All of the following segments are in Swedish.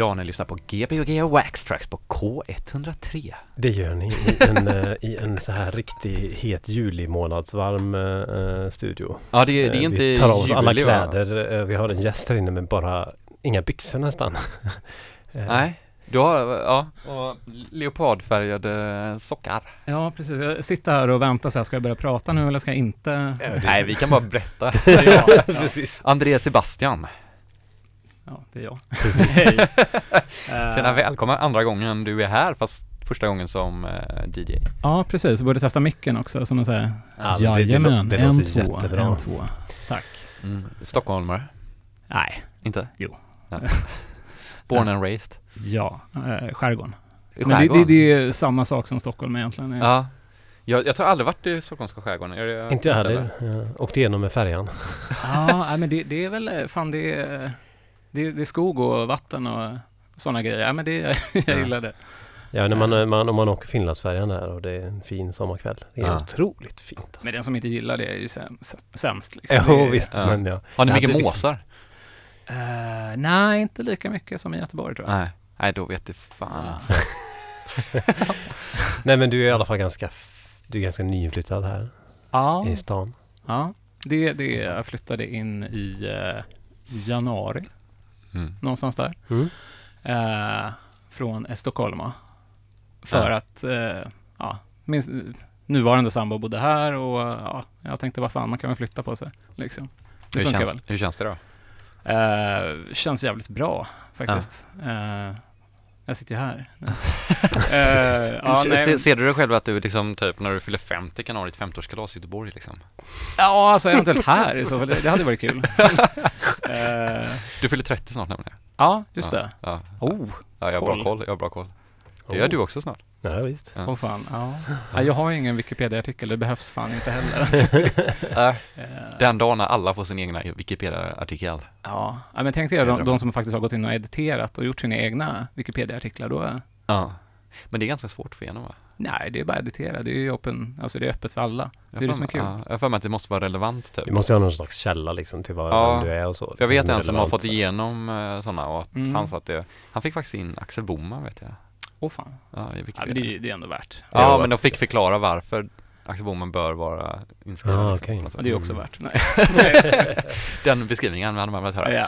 Ja, ni lyssnar på Gbg Wax Tracks på K103. Det gör ni i en, eh, i en så här riktig het julimånadsvarm uh, studio. Ja, det, det är Eh, inte Vi tar av oss alla va? kläder. Eh, Vi har en gäst här inne med bara inga byxor nästan. Eh, Nej, du har, ja, och leopardfärgade sockar. Ja, precis. Jag sitter här och väntar så här, ska jag börja prata nu eller ska jag inte? Nej, vi kan bara berätta. ja, ja. André Sebastian, ja, det är jag. Precis. Hej. tjena Eh, välkommen andra gången du är här, fast första gången som eh, DJ. Ja, precis. Jag borde testa micken också, som man säger. Ja, det- det Jajamän, det en, två, jättebra. en, två. Tack. Mm. Stockholmare, Nej, inte? Jo. Ja. Born and raised. ja, eh, skärgården. Men det, det, det är samma sak som Stockholm egentligen. Ja. Jag, jag tror aldrig varit i Stockholmska skärgården. Är det, Inte jag eller? heller. Jag åkte igenom med färjan. Ja, men det, det är väl, fan det är, det, det är skog och vatten och sådana grejer. Ja, men det, jag Ja. gillar det. Ja, när man, man, om man åker Finlandsfärjan där och det är en fin sommarkväll. Det är Ja. otroligt fint. Alltså. Men den som inte gillar det är ju sämst. sämst liksom. Är- visst. ja. Men ja. Har ni Ja, mycket det är måsar? Eh, nej, inte lika mycket som i Göteborg tror jag. Nej. Nej, då vet det fan. Nej, men du är i alla fall ganska, du är ganska nyinflyttad här Ja, i stan. ja. Det, det, jag flyttade in i eh, januari, Mm. någonstans där. Mm. Eh, från Stockholm. För Ja. att, eh, ja, min nuvarande sambo bodde här och ja, jag tänkte vad fan, man kan väl flytta på sig. Liksom. Det Hur, känns, väl. hur känns det då? Eh, känns jävligt bra faktiskt. Eh, jag sitter ju här. Eh, ja, nej, ser, du dig själv att du liksom typ när du fyller 50 kan ha ditt 50-årskalas i Göteborg liksom? ja, alltså eventuellt här i så fall. Det, hade varit kul. Eh, Du fyller 30 snart nämligen. ja, just ja. det. Ja. Oh, ja, jag har bra koll. Jag har bra koll. Det gör du också snart. Ja, visst. Ja. åh fan. Ja. Ja, jag har ju ingen Wikipedia-artikel, det behövs fan inte heller. Alltså. Eh, Den dagen när alla får sin egna Wikipedia-artikel. Ja, ja, men tänk dig de, de som faktiskt har gått in och editerat och gjort sina egna Wikipedia-artiklar. Då, Ja. Men det är ganska svårt få igenom va? nej, det är bara att editera. Det är ju open, alltså det är öppet för alla. Jag Det är det som är kul. Ja, jag har för mig att det måste vara relevant typ. Vi måste ha någon slags källa liksom till vad, Ja. du är och så. För jag vet en som har fått igenom eh, sådana och att Mm. han sa att det, han fick faktiskt in Axel Boman vet jag. Åh fan. Ja, i Ja, det, är- det är ändå värt. Ja, Ja, men de fick förklara varför Axel Boman bör vara inskriven. Ah, liksom, Ja, sätt. det är också Mm. värt. Nej. Den beskrivningen hade man velat höra. ja.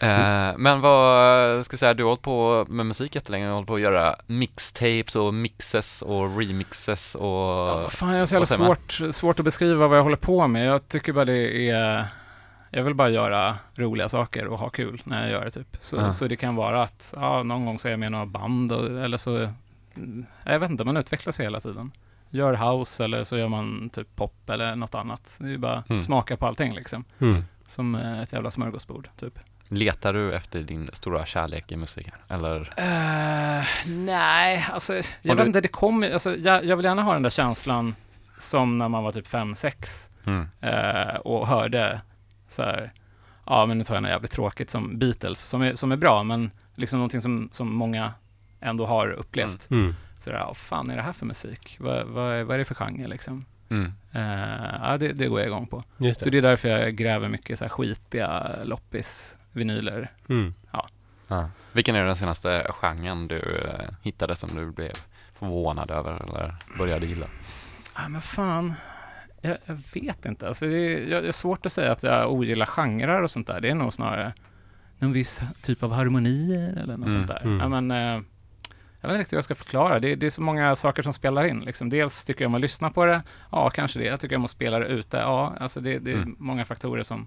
Eh, men vad, ska jag säga, du har hållit på med musik jättelänge, du har hållit på att göra mixtapes och mixes och remixes och... Ja, fan, jag har så jävla svårt, svårt att beskriva vad jag håller på med. Jag tycker bara det är... Jag vill bara göra roliga saker och ha kul när jag gör det typ. Så, Ja. så det kan vara att ja, någon gång så är jag med i några band och, eller så... mm, Jag vet inte, man utvecklas hela tiden. Gör house eller så gör man typ pop eller något annat. Det är ju bara Mm. smaka på allting liksom. Mm. Som eh, ett jävla smörgåsbord typ. Letar du efter din stora kärlek i musiken? Eller? Eh, nej, alltså jag du- vet inte, det kommer, alltså, jag, jag vill gärna ha den där känslan som när man var typ 5-6 Mm. eh, och hörde så här, ja men nu tar jag något jävligt tråkigt som Beatles, som är, som är bra, men liksom någonting som, som många ändå har upplevt. Mm. Så där, vad fan är det här för musik? Vad, vad, är, vad är det för genre liksom? Mm. Eh, ja, det, det går jag igång på. Just Så det. det är därför jag gräver mycket så här skitiga loppis-vinyler. Mm. Ja. Vilken är den senaste genren du eh, hittade som du blev förvånad över eller började gilla? Ja, men fan. Jag, jag vet inte. Alltså, det, är, jag, det är svårt att säga att jag ogillar genrer och sånt där. Det är nog snarare någon viss typ av harmonier eller något Mm, sånt där. mm. Ja, men, eh, jag vet inte riktigt hur jag ska förklara. Det, det är så många saker som spelar in. Liksom. Dels tycker jag om att lyssna på det. Ja, kanske det. Jag tycker om att spela det ute. Ja, alltså det, det är Mm. många faktorer som...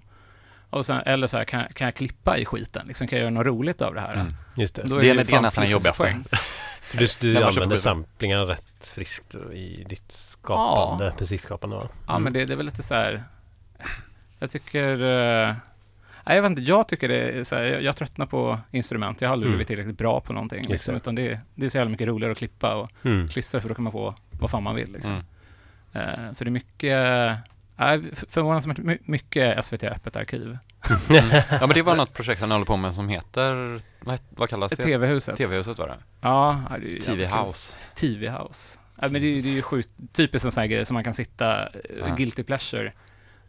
Och sen, eller så här, kan, kan jag klippa i skiten? Liksom, kan jag göra något roligt av det här? Mm. Just det. Då Det är- ju det är fan nästan det jobbigaste. du du Den använder samplingar rätt friskt i ditt skapande, musikskapande va? Ja, Mm. men det, det är väl lite så här. Jag tycker... eh, nej, jag vet inte, jag tycker det är så här, jag, jag tröttnar på instrument. Jag har aldrig Mm. blivit tillräckligt bra på någonting. Liksom, det. utan det, det är så jävla mycket roligare att klippa och Mm. klistra för då kan man få vad fan man vill. Liksom. Mm. Eh, så det är mycket... Nej, för- förvånansvärt my- mycket SVT Öppet arkiv. Ja men det var något projekt han håller på med som heter, vad, vad kallas det? TV-huset. TV-huset var det? Ja, ja, det är ju TV jävligt kul. House. Ja, men det, är- det är ju sjukt typiskt en sån här grej som man kan sitta, eh, Ja. guilty pleasure,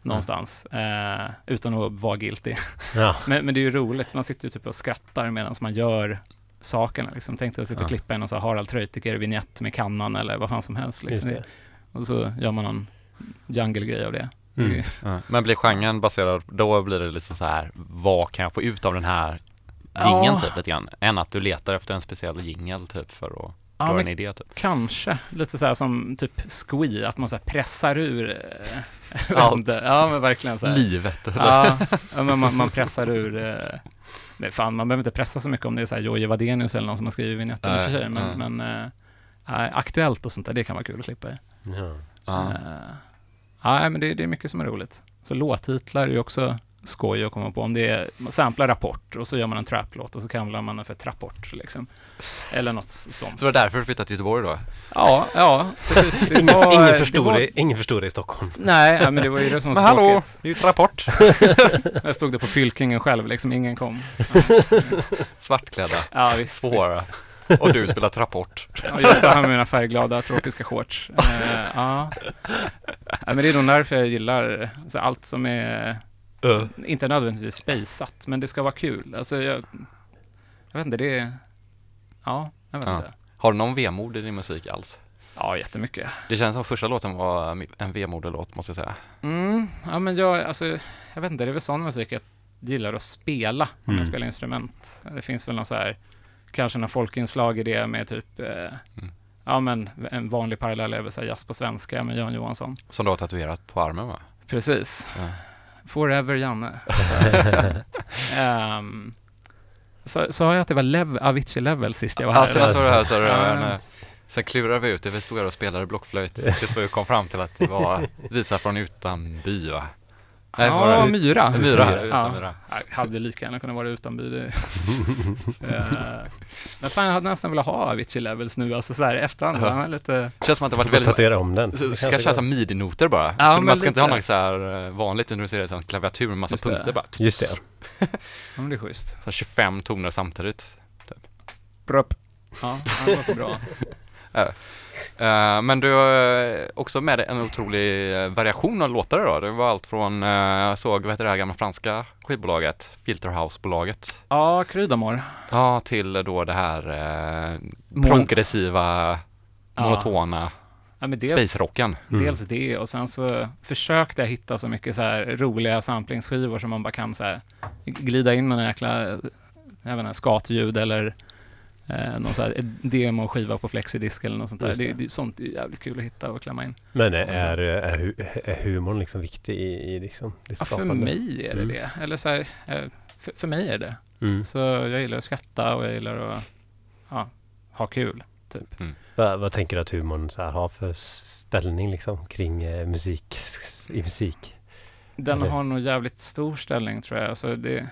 någonstans, eh, utan att vara guilty. Ja. Men, men det är ju roligt, man sitter ju typ och skrattar medan man gör sakerna. Liksom. Tänkte att sitta och Ja. klippa en och så här Harald Treutiger vignett med kannan eller vad fan som helst. Liksom. det. Och så gör man någon jungle-grej av det. Mm. Ja. Men blir genren baserad, då blir det liksom så här, vad kan jag få ut av den här Ja. jingeln typ lite grann? Än att du letar efter en speciell jingel typ för att Ja, dra men en idé typ. Kanske, lite så här som typ squee, att man så pressar ur eh, Allt. Ja, men verkligen så här. Livet. eller? Ja, ja men man, man pressar ur eh, Nej, fan, man behöver inte pressa så mycket om det är så här Jojje Wadenius eller någon som har skrivit vignetten i och för sig, men, nej. men eh, aktuellt och sånt där, det kan vara kul att slippa i. Ja. Ja. Eh, nej, men det, det är mycket som är roligt. Så låttitlar är ju också skoj att komma på. Om det är, man samplar Rapport och så gör man en trap-låt och så kallar man den för Trapport, liksom. Eller något sånt. Så det var därför du flyttade till Göteborg då? Ja, ja, precis. Det Ingen, var- ingen, det förstod var- det, ingen förstod det i Stockholm. Nej, ja, men det var ju det som var Men hallå, tråkigt. det är ju ett rapport. Jag stod där på Fylkingen själv, liksom ingen kom. Svartklädda, Ja, visst. svåra. visst. Och du spelar rapport. Ja, jag står här med mina färgglada tropiska shorts. Eh, ja. ja, men det är nog därför jag gillar så allt som är, inte nödvändigtvis spejsat, men det ska vara kul. Alltså, jag, jag vet inte, det är, ja, jag vet Ja. inte. Har du någon vemod i din musik alls? Ja, jättemycket. Det känns som första låten var en vemodelåt måste jag säga. Mm, ja, men jag, alltså, jag vet inte, det är väl sån musik jag gillar att spela om Mm. jag spelar instrument. Det finns väl någon så här, kanske någon folkinslag i det med typ, eh, ja men en vanlig parallell är väl så här jazz på svenska med Jan Johansson. Som du har tatuerat på armen va? Precis. Ja. Forever Janne. Ehm, så sa jag att det var lev, Avicii Level sist jag var här? Ja, senast var du här. Sen klurade vi ut det, vi stod här och spelade blockflöjt tills vi kom fram till att det var Visa från Utanby va? Nej, ja, det- Myra. Myra, Ja. utan Myra. Jag hade lika gärna kunnat vara Utanby. Det. Eh, men fan, jag hade nästan velat ha Avicii Levels nu, alltså så här i efterhand. Ja. Han är lite... Känns som att det varit väldigt tatuera om den. Så, Det kanske köra som midi-noter bara. Ja, så man ska inte ha lite. något så här eh, vanligt utan du ser det som en klaviatur med massa Just det. punkter bara. Just det. Ja, men det är schysst. Så här 25 toner samtidigt. Brupp. Ja, det låter bra. Eh, men du har eh, också med dig en otrolig eh, variation av låtar då. Det var allt från, jag såg, vad heter det här gamla franska skivbolaget? Filterhouse-bolaget. Ja, Krydamor. Ja, till då det här eh, Mon- progressiva, Ja. monotona Ja, men dels, space-rocken. Mm. dels det och sen så försökte jag hitta så mycket så här roliga samplingsskivor som man bara kan så här glida in med en jäkla, jag vet inte, skatljud eller eh, någon så här demo skiva på flexidisk eller något sånt där. Det, det. det, sånt är jävligt kul att hitta och klämma in. Men är, är, är, är humorn liksom viktig i, i liksom det Ja, för mig är det Mm. det. Eller så här, eh, för, för mig är det. Mm. Så jag gillar att skratta och jag gillar att ja, ha kul. Typ. Vad, vad tänker du att humorn så här har för ställning liksom kring eh, musik, i musik? Den Eller- har nog jävligt stor ställning tror jag. Alltså det,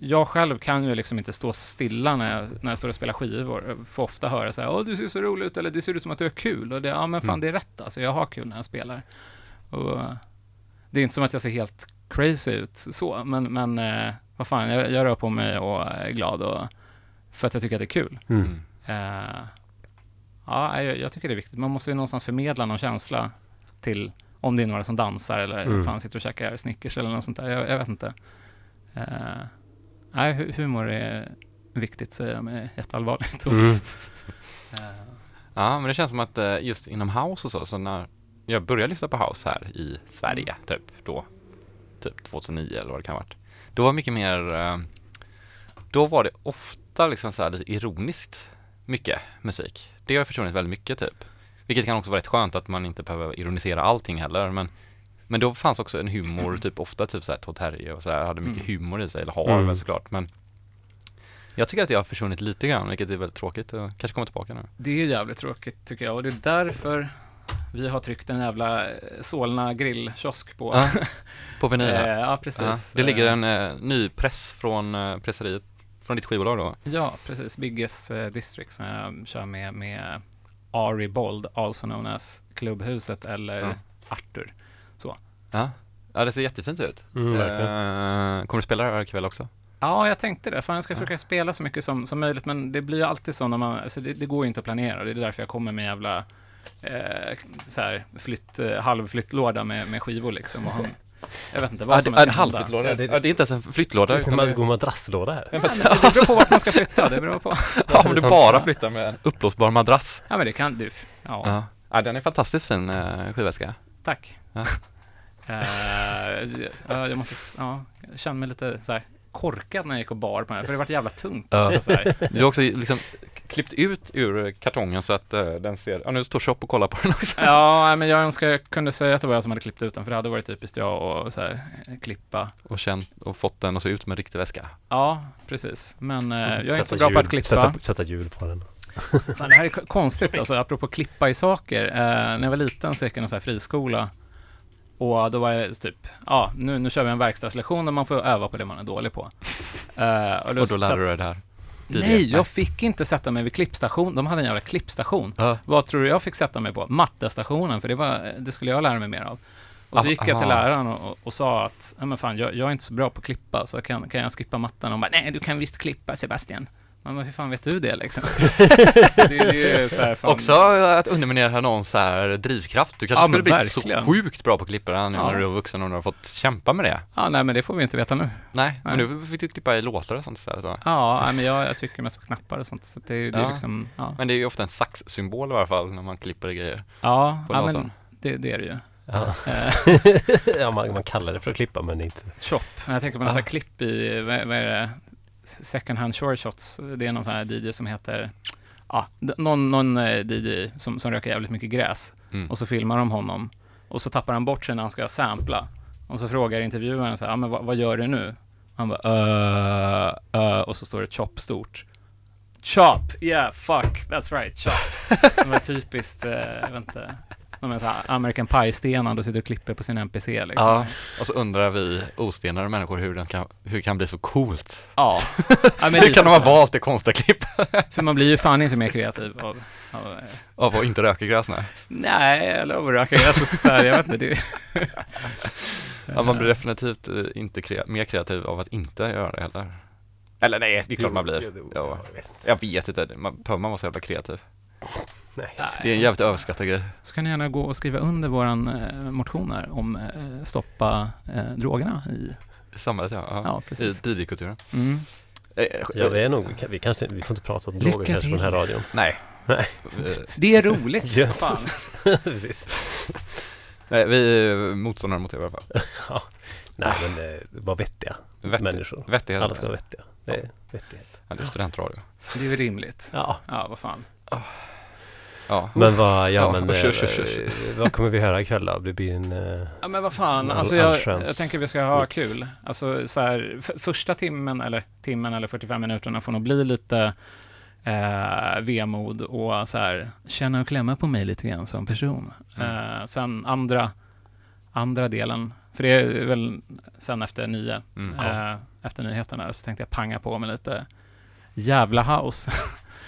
jag själv kan ju liksom inte stå stilla när jag, när jag står och spelar skivor. Jag får ofta höra så här, åh du ser så rolig ut, eller det ser ut som att du har kul. Och det, ja men fan Mm. det är rätt alltså, jag har kul när jag spelar. Och det är inte som att jag ser helt crazy ut så, men, men eh, vad fan, jag, jag rör på mig och är glad och, för att jag tycker att det är kul. Mm. Mm. Eh, ja, jag, jag tycker det är viktigt. Man måste ju någonstans förmedla någon känsla till om det är några som dansar eller Mm. fan sitter och käkar Snickers eller något sånt där. Jag, jag vet inte. Eh, nej, hu- humor är viktigt säger jag med jätteallvarligt. Mm. Eh, Ja, men det känns som att eh, just inom house och så, så när jag började lyssna på house här i Sverige, typ då, typ 2009 eller vad det kan ha varit. Då var mycket mer, eh, då var det ofta liksom så här lite ironiskt mycket musik. Det har försvunnit väldigt mycket typ. Vilket kan också vara rätt skönt att man inte behöver ironisera allting heller, men men då fanns också en humor, typ ofta typ såhär Todd Terje och så här, hade mycket Mm. humor i sig, eller har Mm. väl såklart, men jag tycker att det har försvunnit lite grann, vilket är väldigt tråkigt och kanske kommer tillbaka nu. det är jävligt tråkigt tycker jag och det är därför vi har tryckt en jävla eh, Solna grillkiosk på. Ja, på vinyl Eh, ja, Ja, precis. det ligger Eh, en eh, ny press från eh, presseriet, från ditt skivbolag då. Ja, precis. Biggest eh, District som jag kör med, med Ari Bold, also known as Klubbhuset eller Ja. Arthur. Ja. ja, det ser jättefint ut. Mm. Eh, kommer du spela det här ikväll också? Ja, jag tänkte det. Fan, jag ska Ja. försöka spela så mycket som, som möjligt, men det blir ju alltid så när man, alltså det, det går ju inte att planera. Det är därför jag kommer med jävla eh, så här, flytt, eh, halvflyttlåda med, med skivor liksom. Och han, Jag vet inte vad Ja, som det, en halvflyttlåda. Ja, det- Ja, det är inte ens en flyttlåda. Det är en det, god madrasslåda här. Ja, men det det beror på vart man ska flytta, det beror på. ja, om du bara flyttar med en uppblåsbar madrass. Ja men det kan du. Ja, Ja. ja, den är fantastiskt fin uh, skivväska. tack. Ja. Eh, ja, jag måste, ja, jag känner mig lite så här korkad när jag gick och bar på den, för det vart jävla tungt. Också, så här. Du har också liksom klippt ut ur kartongen så att eh, den ser, ja nu står Shop och kollar på den också. Ja, men jag önskar jag kunde säga att det var jag som hade klippt ut den, för det hade varit typiskt jag att så här, klippa. Och känt och fått den att se ut som en riktig väska. Ja, precis. Men eh, jag är inte Sätta så bra på att klippa. Sätta, sätta hjul på den. Fan, det här är konstigt, alltså apropå klippa i saker. Eh, när jag var liten så gick jag i någon så här friskola. Och då var det typ, ja, nu, nu kör vi en verkstadslektion där man får öva på det man är dålig på. Eh, Och då satt- lärde du dig det här. Nej, jag fick inte sätta mig vid klippstation. De hade en jävla klippstation. Ja. Vad tror du jag fick sätta mig på? Mattestationen, för det, var, det skulle jag lära mig mer av. Och så Ah, gick jag till läraren och, och, och sa att, men fan, jag, jag är inte så bra på att klippa, så kan, kan jag skippa matten? Och hon bara, nej, du kan visst klippa, Sebastian. Ja, Men hur fan vet du det liksom? det, det är så här, fan, Också att underminera någons så här drivkraft. Du kanske Ja, skulle men bli verkligen. så sjukt bra på att klippa nu Ja. när du är vuxen och du har fått kämpa med det. Ja, nej men det får vi inte veta nu. Nej, men Nej. nu fick du klippa i låtar och sånt istället. va? Ja, nej, men jag, jag tycker mest på knappar och sånt, så det, är- det är Ja. liksom, ja. Men det är ju ofta en saxsymbol i alla fall när man klipper grejer Ja, på ja datorn. men det, det är det ju. Ja. Eh, ja, man, man kallar det för att klippa men inte. Chop. Jag tänker på någon Ah. sån här klipp i, vad, vad är det, second hand short shots. Det är någon sån här DJ som heter, ja, någon, någon eh, DJ som, som röker jävligt mycket gräs. Mm. Och så filmar de honom. Och så tappar han bort sig när han ska sampla. Och så frågar intervjuaren så här, ja, men vad, vad gör du nu? Han bara, uh, uh, och så står det chop stort. Chop, yeah, fuck, that's right, chop. Det var typiskt, eh, jag vet inte, de är så här American Pie-stenar och sitter och klipper på sin NPC liksom. Ja, och så undrar vi ostenade människor hur, den kan, hur det kan bli så coolt. Ja. ja men Hur kan de ha valt det konstiga klipp För man blir ju fan inte mer kreativ av, av eh, av att inte röka gräs? Nej. nej, eller av att röka. Alltså, så här, jag vet inte, det... Ja, man blir definitivt eh, inte krea- mer kreativ av att inte göra det heller. Eller nej, det är klart man blir. Ja, jag vet inte. jag vet inte, man, behöver man vara så jävla kreativ? Nej. Det är en jävligt överskattad grej. Så kan ni gärna gå och skriva under våran eh, motion här om eh, stoppa eh, drogerna i, I samhället ja. ja. ja I precis. DJ-kulturen. Mm. Eh, Ja, vi är nog, vi, kan, vi kanske, vi får inte prata om Lycka droger kanske på den här till. radion. Nej. Nej. Det är roligt, Ja. fan. Precis. Nej, vi är motståndare mot det i alla fall. Nej, men eh, var vettiga Vett, människor. vettighet. Alla ska vara vettiga. Det är vettighet. Ja, det är studentradio. Det är ju rimligt. Ja. Ja, vad fan. Ja. Men vad, ja, Ja, men usch, usch, usch, vad kommer vi höra ikväll då? Det blir en... eh, Ja men vad fan, All- alltså jag, jag tänker vi ska ha mix. kul. Alltså så här, första timmen eller timmen eller 45 minuterna får nog bli lite eh, vemod och så här känna och klämma på mig lite grann som person. Mm. Eh, sen andra, andra delen, för det är väl sen efter nio, Mm. eh, efter nyheterna, så tänkte jag panga på med lite jävla house.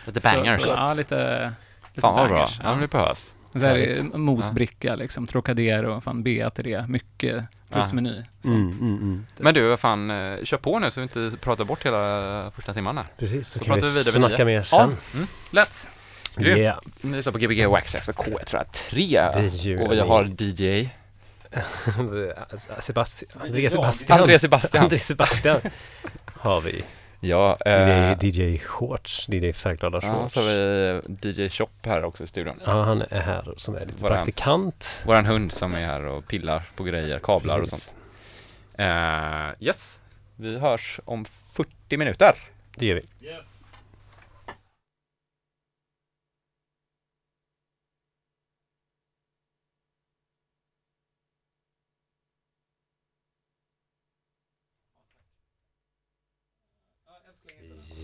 Lite Så- bangers. Så, ja, lite, lite Fan vad bra. Ja, men det behövs. Så här, Härligt. mosbricka liksom, Trocadero, fan bea till det, mycket plusmeny. Mm, Sånt. mm, mm. Men du, vad fan, eh, kör på nu så vi inte pratar bort hela första timman här. Precis, så, Så kan vi pratar vi snacka mer Ja. sen. Let's! Grymt. Yeah. Ni lyssnar på Gbg Waxtrax för K103 Det gör och vi har DJ Sebastian. Andreas Sebastian. André Sebastian. André Sebastian har vi. Ja, Det är eh, DJ Shorts, DJ Färgglada ja, Shorts. så har vi DJ Shop här också i studion. Ja, han är här som är lite han? praktikant. Våran hund som är här och pillar på grejer, kablar och Precis. sånt. Eh, yes, vi hörs om 40 minuter. Det gör vi. Yes.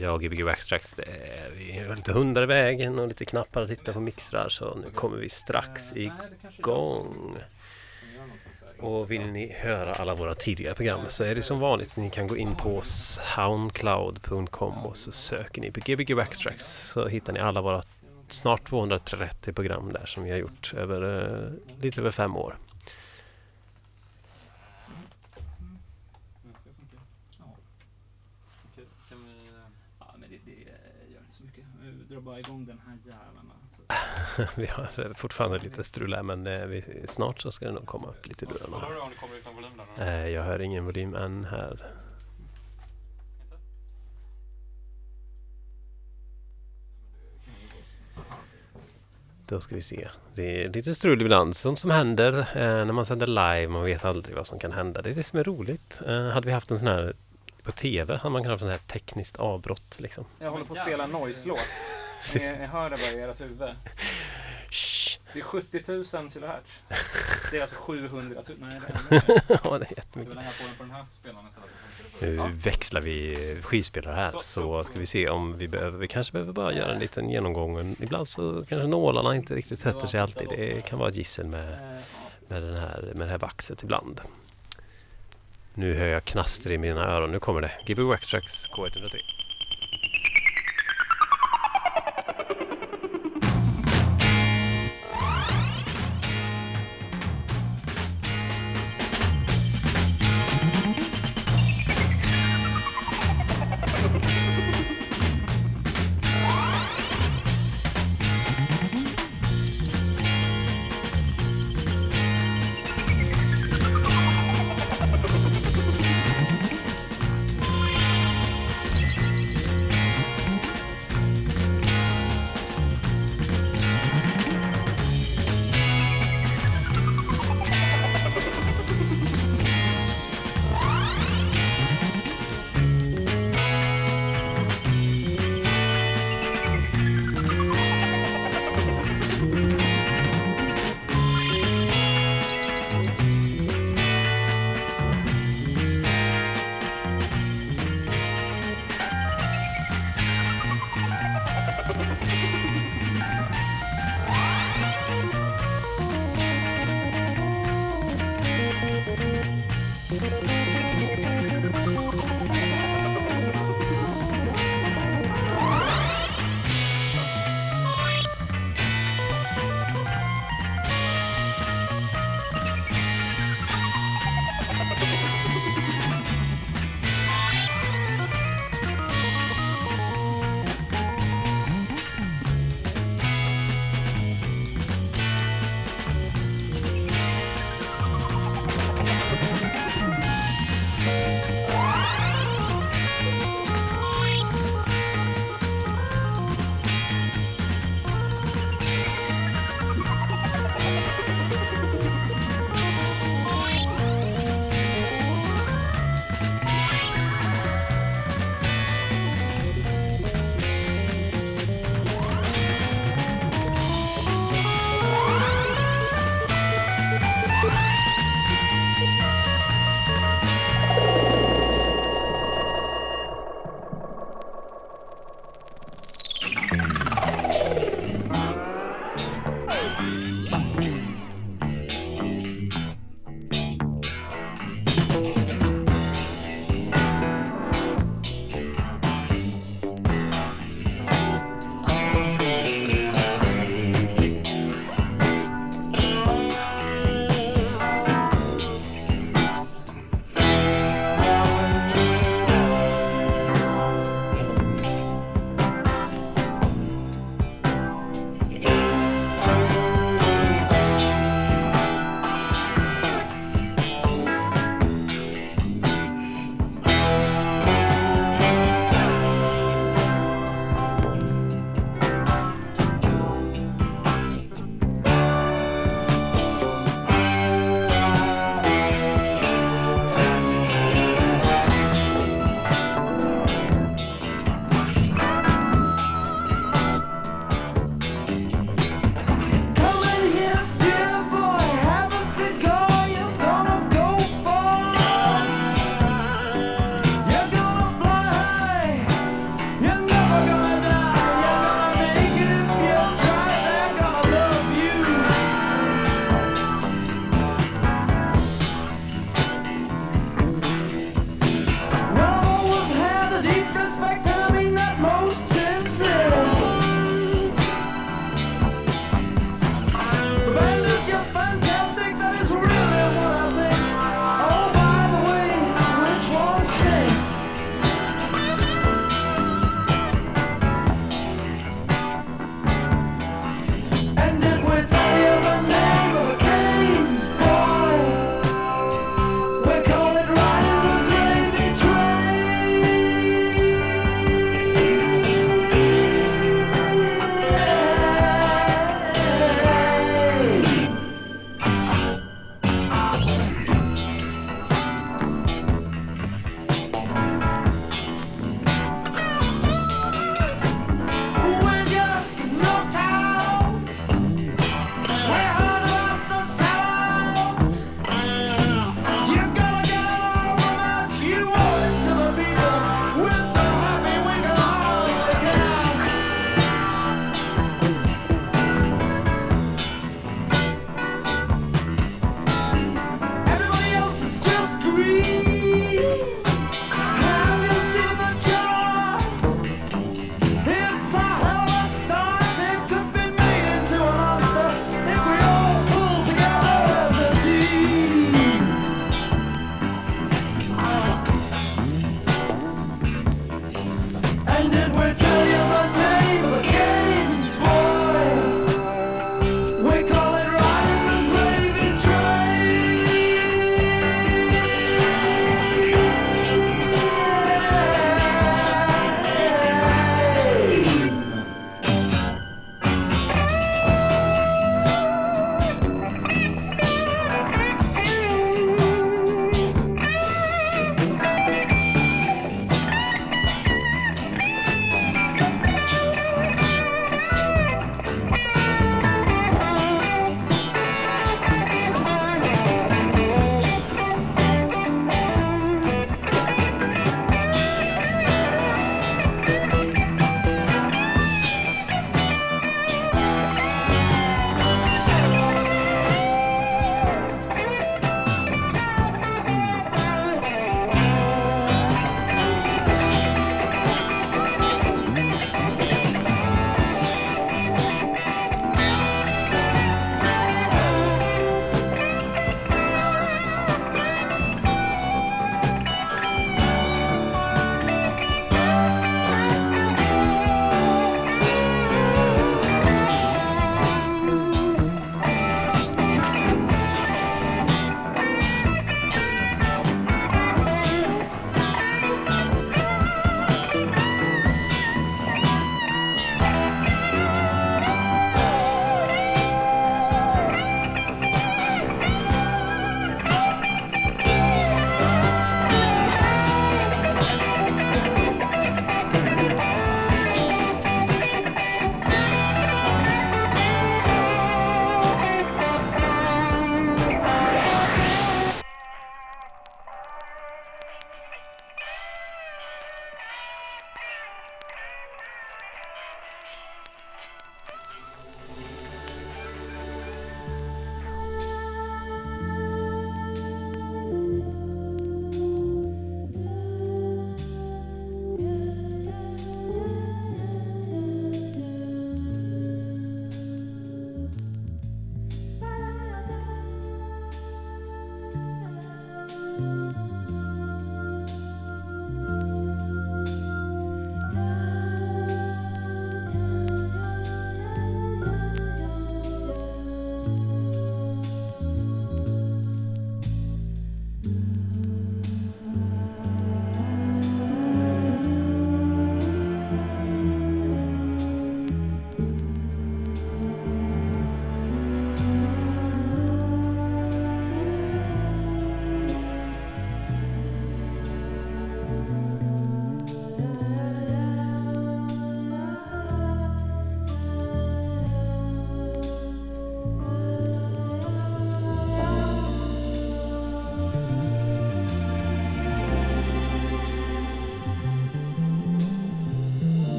Ja, Gbg är, vi har lite hundar i vägen och lite knappar att titta på mixrar så nu kommer vi strax igång. Och vill ni höra alla våra tidigare program så är det som vanligt, ni kan gå in på soundcloud.com och så söker ni på Gbg Waxtrax så hittar ni alla våra snart 230 program där som vi har gjort över eh, lite över fem år. Ja, men det, det gör inte så mycket. Vi drar bara igång den här jäveln. Alltså. vi har fortfarande lite strul här men eh, vi, snart så ska det nog komma upp lite lurarna. Hör du om det kommer utan volym där? Eh, jag hör ingen volym än här. Då ska vi se. Det är lite strul ibland. Sånt som händer eh, när man sänder live. Man vet aldrig vad som kan hända. Det är det som är roligt. Eh, hade vi haft en sån här på TV hade man kunnat ha sån här tekniskt avbrott. Liksom. Jag håller på att spela noise-låt. Ni, hör det bara i ert huvud. Det är 70 000 kilohertz. Det är alltså 700 000. Nej, det är ja, det är jättemycket. Nu växlar vi skivspelare här så ska vi se om vi behöver, vi kanske behöver bara göra en liten genomgång. Ibland så kanske nålarna inte riktigt sätter sig alltid. Det kan vara ett gissel med, Eh, med, den här, med det här vaxet ibland. Nu hör jag knaster i mina öron. Nu kommer det. Give Extracts K103.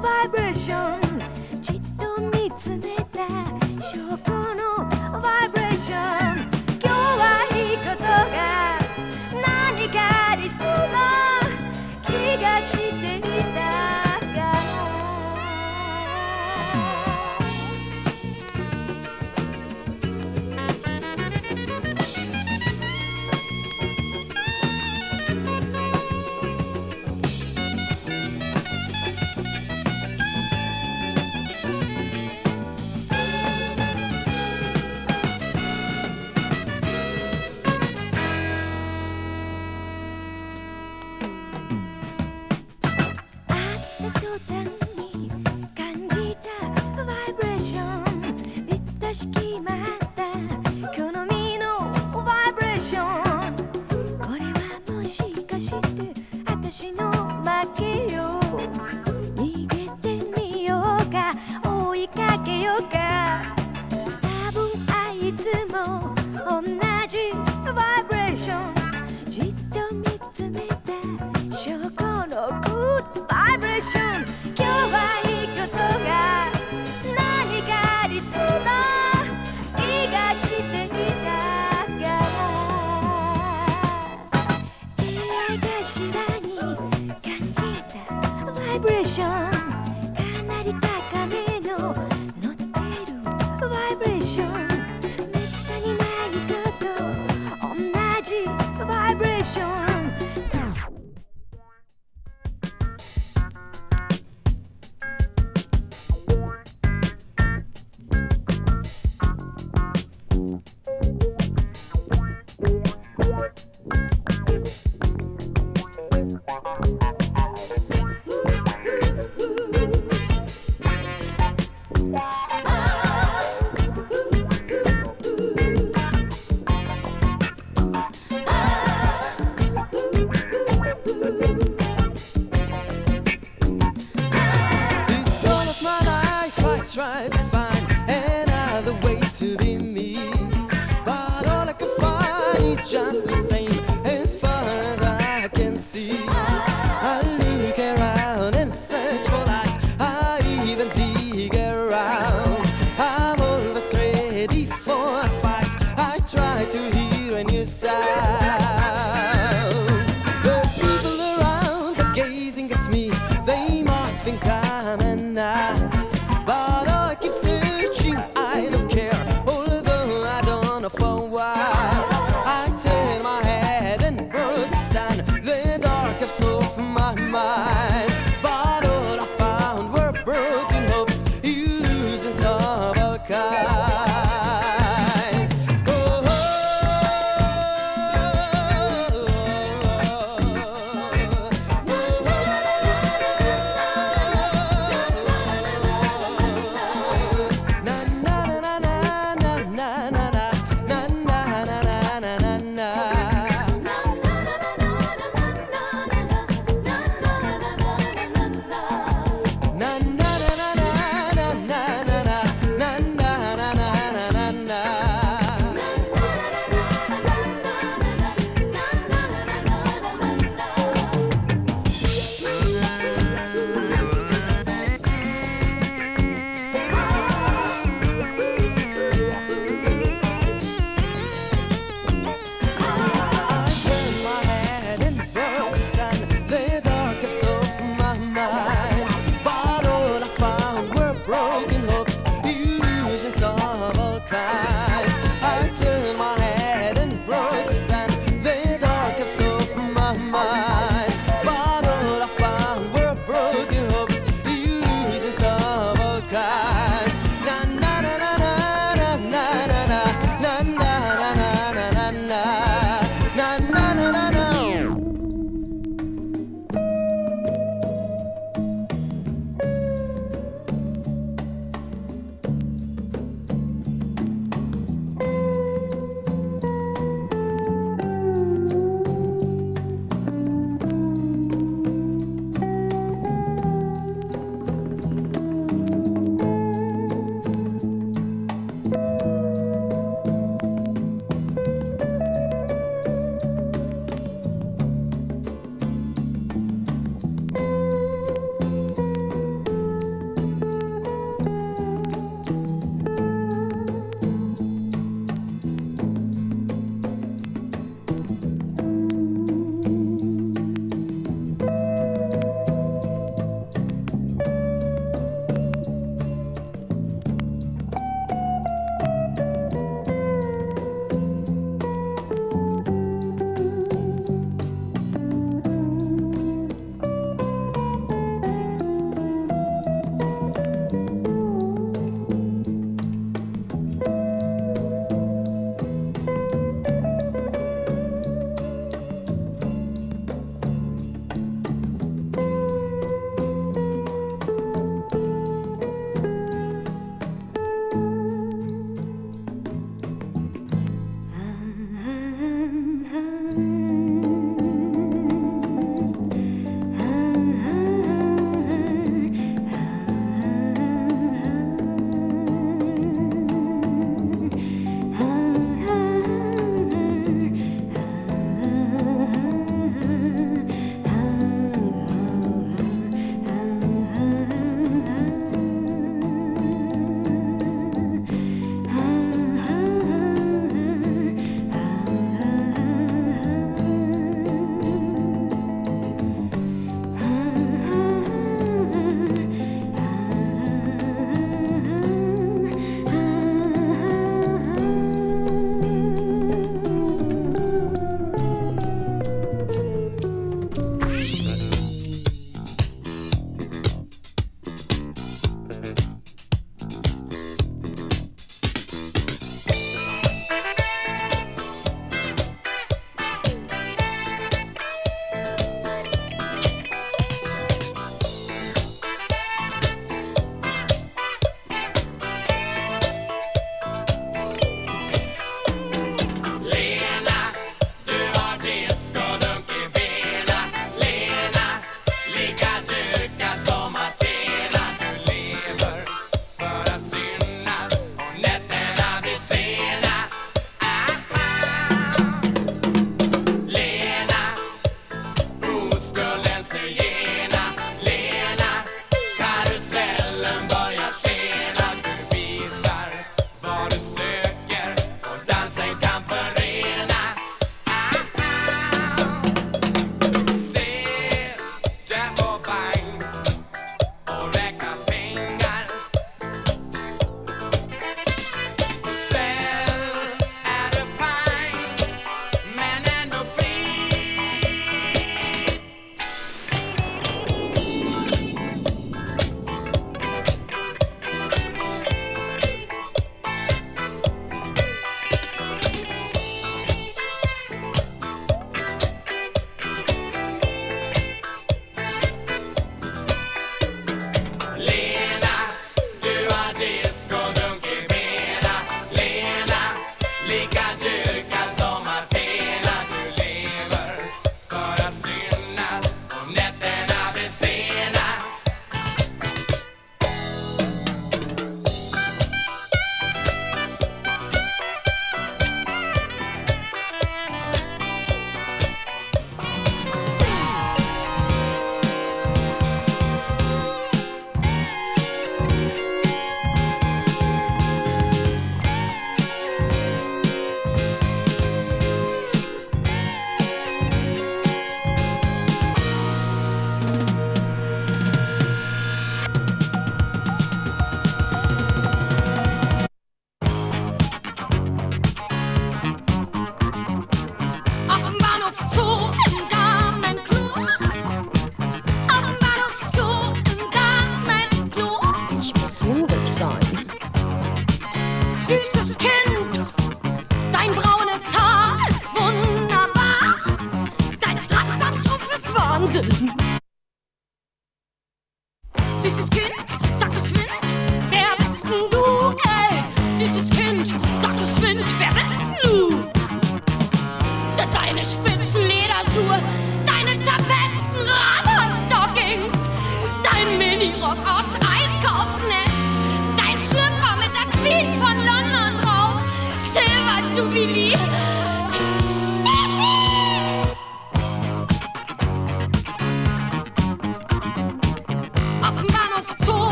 vibration.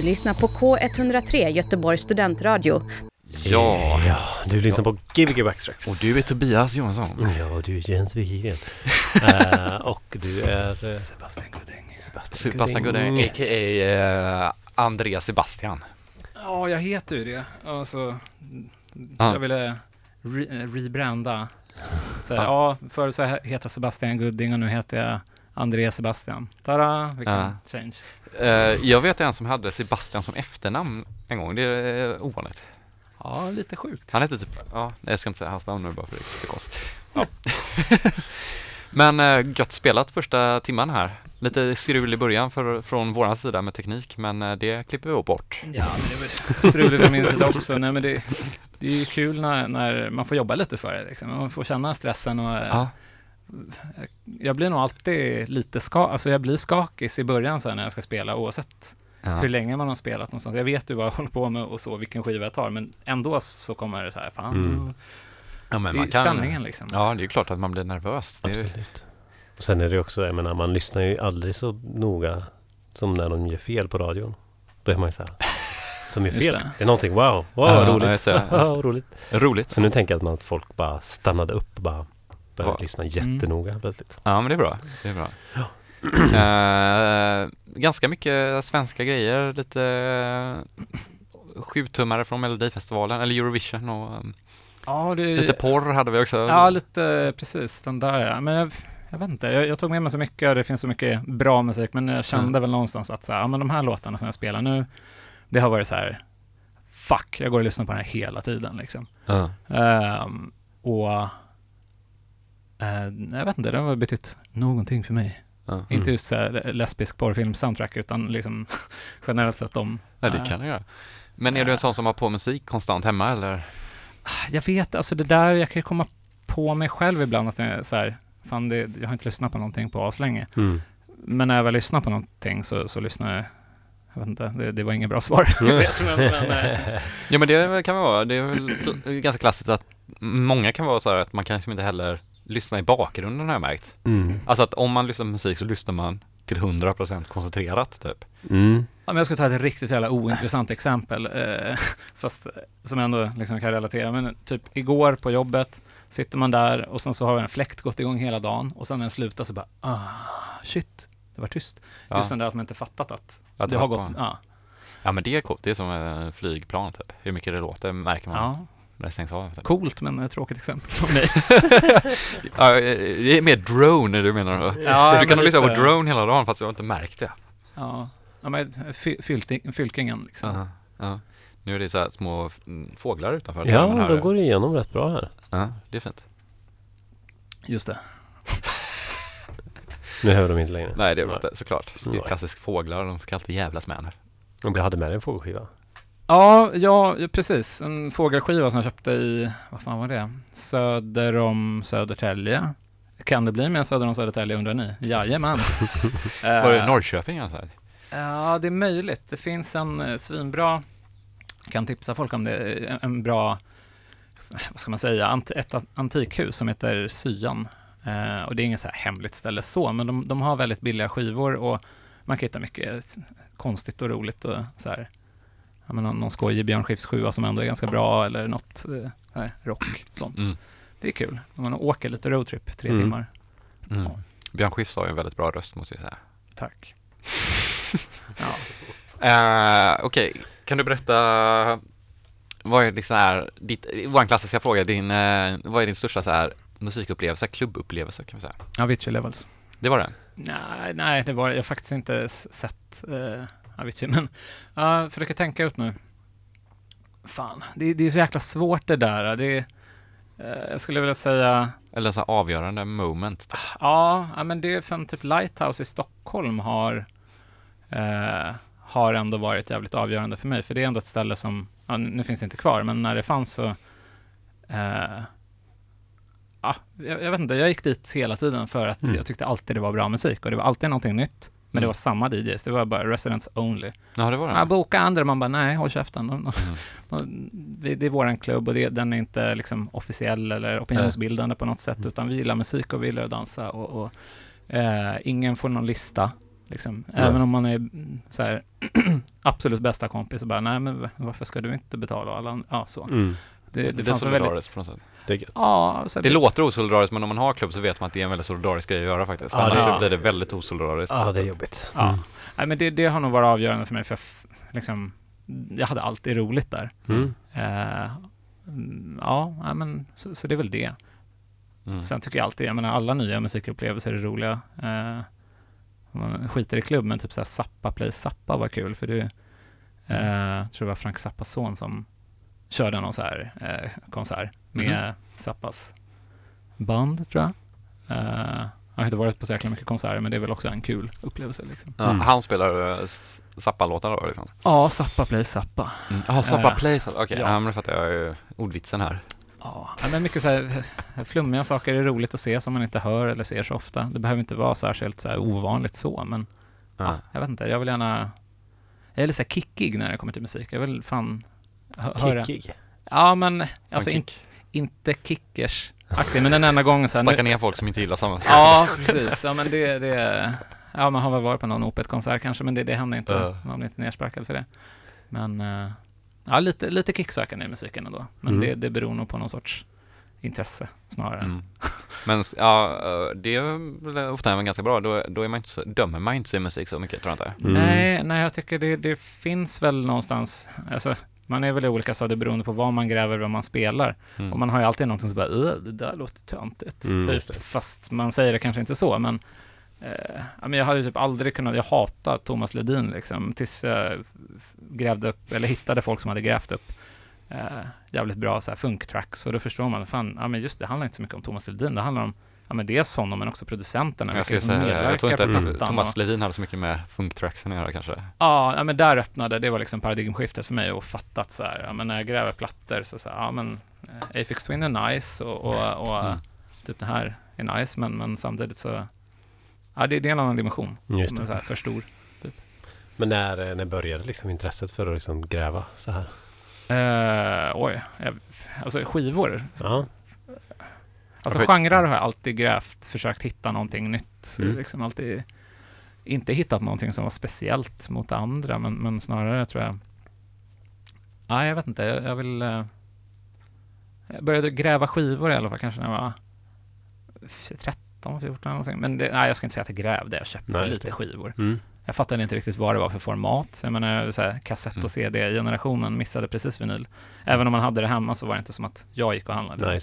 Du lyssnar på K103 Göteborgs studentradio. Ja, Ja, du lyssnar på Gbg Backstracks. och du är Tobias Johansson. Ja, och du är Jens Wigren. Eh, och du är... eh, Sebastian Gooding. Sebastian Godin, a.k.a. eh, André Sebastian. Ja, jag heter ju det. Alltså, Ja. jag ville re eh, rebranda. Så här, Ja. förr så heter jag Sebastian Gudding och nu heter jag André Sebastian. Tada, vilken Ja. change. Eh, jag vet en som hade Sebastian som efternamn en gång. Det är ovanligt. Ja, lite sjukt. Han hette typ, ja, nej, jag ska inte säga hans namn nu bara för det är konstigt. Ja. Men eh, gött spelat första timman här. Lite strul i början för, från våran sida med teknik, men eh, det klipper vi bort. Ja, men det är väl struligt från min sida också. Nej, men det, det är ju kul när, när man får jobba lite för det. Liksom. Man får känna stressen och Ja, jag blir nog alltid lite ska, alltså jag blir skakig i början så här när jag ska spela oavsett ja. hur länge man har spelat någonstans. Jag vet ju vad jag håller på med och så, vilken skiva jag tar, men ändå så kommer det så här, fan, Mm. ja men det är man kan, spänningen liksom. Ja, det är ju klart att man blir nervös. Absolut. Och sen är det också, jag menar, man lyssnar ju aldrig så noga som när de gör fel på radion. Då är man ju så här, de gör fel. det. Det. är någonting, wow, wow, Ja, vad ja, roligt. Wow, roligt. roligt. Så nu tänker jag att man att folk bara stannade upp och bara började Ja. lyssna jättenoga plötsligt. Ja, men det är bra. Det är bra. Eh, ganska mycket svenska grejer, lite uh, sjutummare från Melodifestivalen, eller Eurovision och um, Ja, det, lite porr hade vi också. ja, lite precis, den där ja. Men jag, jag vet inte, jag, jag tog med mig så mycket och det finns så mycket bra musik, men jag kände Mm. väl någonstans att så här, ja, men de här låtarna som jag spelar nu, det har varit så här, fuck, jag går och lyssnar på den här hela tiden liksom. Ja. Ehm, och eh, jag vet inte, det har betytt någonting för mig. Ja. Inte just så här lesbisk porrfilm soundtrack, utan liksom generellt sett om... ja, det eh, kan du göra. Men är du en sån som har på musik konstant hemma eller? Jag vet, alltså det där, jag kan ju komma på mig själv ibland att jag är så här, fan det, jag har inte lyssnat på någonting på aslänge. Mm. Men när jag väl lyssnar på någonting så, så lyssnar jag, jag vet inte, det, det var inget bra svar. jag vet, men, men, eh, Ja men det kan vara, det är väl ganska klassiskt att många kan vara så här att man kanske inte heller lyssnar i bakgrunden har jag märkt. Mm. Alltså att om man lyssnar på musik så lyssnar man till 100% koncentrerat typ. Mm. Men jag ska ta ett riktigt jävla ointressant exempel, eh, fast som jag ändå liksom kan relatera. Men typ igår på jobbet sitter man där och sen så har en fläkt gått igång hela dagen och sen när den slutar så bara, ah, shit, det var tyst. Ja, Just den där att man inte fattat att att det har gått, en- ja, ja men det är coolt, det är som eh, flygplan typ. Hur mycket det låter märker man ja, när det stängs av. Typ. coolt men ett tråkigt exempel som mig. Ja, eh, det är mer drone du menar då? Ja, du kan nog lyssna på drone hela dagen fast jag har inte märkt det. Ja, ja men fy, fylting, fylkingen liksom. Ja, ja. Nu är det så här små mm, fåglar utanför. Ja, de går igenom rätt bra här. Ja, det är fint. Just det. Nu hör de inte längre. Nej, det är det inte såklart. Det är klassisk fåglar, de ska alltid jävlas med en. Om du hade med dig en fågelskiva. Ja, ja, precis. En fågelskiva som jag köpte i, vad fan var det? Söder om Södertälje. Kan det bli mer Söder om Södertälje undrar ni? Jajamän. Var det Eh, Norrköping alltså? Ja, det är möjligt. Det finns en eh, svinbra, kan tipsa folk om det, en, en bra, vad ska man säga, ett antikhus som heter Syan. Eh, och det är inget så här hemligt ställe så, men de, de har väldigt billiga skivor och man kan hitta mycket konstigt och roligt och så här. Ja, men någon, skojig Björn Skifs sjua som ändå är ganska bra eller något eh, rock. Sånt. Mm. Det är kul. Om man åker lite roadtrip, tre Mm. timmar. Mm. Ja. Björn Skifs har ju en väldigt bra röst måste jag säga. Tack. ja. Eh, Okej, kan du berätta vad är liksom här, ditt, vår klassiska fråga, din, eh, vad är din största så här musikupplevelse, klubbupplevelse kan vi säga? Avicii Levels. Det var det? Nej, nej, det var jag har faktiskt inte sett uh, Avicii, men uh, försöker tänka ut nu. Fan, det, det är så jäkla svårt det där. Det eh, jag skulle vilja säga, Eller så avgörande moment? typ. ja, ja, men det är för typ Lighthouse i Stockholm har, eh, har ändå varit jävligt avgörande för mig, för det är ändå ett ställe som, ja, nu finns det inte kvar, men när det fanns så, eh, ja, jag, jag vet inte, jag gick dit hela tiden för att Mm. jag tyckte alltid det var bra musik och det var alltid någonting nytt. Men det Mm. var samma DJs, det var bara residents only. Ja, det var det? Ja, boka andra, man bara nej, håll käften. De- Mm. de- Det är våran klubb och det, den är inte liksom officiell eller opinionsbildande på något sätt, Mm. utan vi gillar musik och vi gillar att dansa och, och eh, ingen får någon lista. Liksom. Även om man är så här, absolut bästa kompis så bara, nej men varför ska du inte betala? Alla, ja, så. Mm. Det, Det, det, fanns en väldigt... på något sätt. Det är gött. Ja, Det det, låter osolidariskt men om man har klubb så vet man att det är en väldigt solidarisk grej att göra faktiskt. Ja, annars så blir det väldigt osolidariskt. Ja, det är jobbigt. Ja. Mm. nej, men det, det har nog varit avgörande för mig, för jag, liksom, jag hade alltid roligt där. Mm. Mm, ja, nej, men så, så det är väl det. Mm. Sen tycker jag alltid, jag menar alla nya musikupplevelser är roliga. Om man skiter i klubb, men typ såhär Zappa Play Zappa var kul, för det jag tror det var Frank Zappas son som körde någon så här eh, konsert med Zappas band, tror jag. Eh, jag har inte varit på så jäkla mycket konserter, men det är väl också en kul upplevelse liksom. Ja, Mm. Han spelar uh, Zappa-låtar då liksom? Ja, Zappa Play Zappa. Jaha, Zappa Eh, Play, Zappa. okej, ja. ja. men det fattar jag ju ordvitsen här. Ja, men mycket så här flummiga saker är roligt att se som man inte hör eller ser så ofta. Det behöver inte vara särskilt så här ovanligt så, men ja, jag vet inte, jag vill gärna... Jag är lite så här kickig när det kommer till musik. Jag vill fan höra... Kickig. Ja, men alltså Fan, in, kick. inte kickers aktig, men den enda gången så här, Sparka ner folk som inte gillar samma Ja, precis. Ja, men det, det... Ja, man har väl varit på någon Opet-konsert kanske, men det, det händer inte. Ja. Man blir inte nersparkad för det. Men... eh, Ja, lite, lite kicksökande i musiken ändå. Men Mm. det, det beror nog på någon sorts intresse snarare. Mm. Men ja, eh, det är väl ofta även ganska bra. Då, då är man inte så, dömer man inte sin musik så mycket, tror jag inte. Mm. Nej, nej, jag tycker det, det finns väl någonstans, alltså, man är väl i olika stadier beroende på vad man gräver, vad man spelar. Mm. Och man har ju alltid någonting som bara, "Öh, det där låter töntigt, Mm, typ. Fast man säger det kanske inte så, men eh, men jag hade typ aldrig kunnat, jag hatar Thomas Ledin liksom, tills jag grävde upp, eller hittade folk som hade grävt upp eh, jävligt bra så här funktracks, och då förstår man, fan, ja men just det, det handlar inte så mycket om Thomas Ledin, det handlar om Ja men dels honom men också producenterna. Jag skulle säga, jag tror inte på att Thomas Ledin hade så mycket med funktracksen att göra kanske. Ja, ja, men där öppnade, det var liksom paradigmskiftet för mig och fattat så här, ja men när jag gräver plattor så så här, ja men eh, Aphex Twin är nice och, och, och Mm. typ det här är nice men, men samtidigt så, ja det, det är en annan dimension Just som är så här för stor. Men när, eh, när började liksom intresset för att liksom gräva så här? Eh, oj, jag, alltså skivor, Ja. Alltså Skit. genrer har jag alltid grävt, försökt hitta någonting nytt, Mm. liksom alltid inte hittat någonting som var speciellt mot andra, men, men snarare tror jag Nej, jag vet inte. Jag, jag vill... eh, jag började gräva skivor i alla fall, kanske när jag var 13, 14 eller någonting. Men det, nej, jag ska inte säga att jag grävde. Jag köpte Nej, lite skivor. Mm. Jag fattade inte riktigt vad det var för format. Jag menar, så här, kassett Mm. och CD-generationen missade precis vinyl. Även om man hade det hemma så var det inte som att jag gick och handlade. Nej.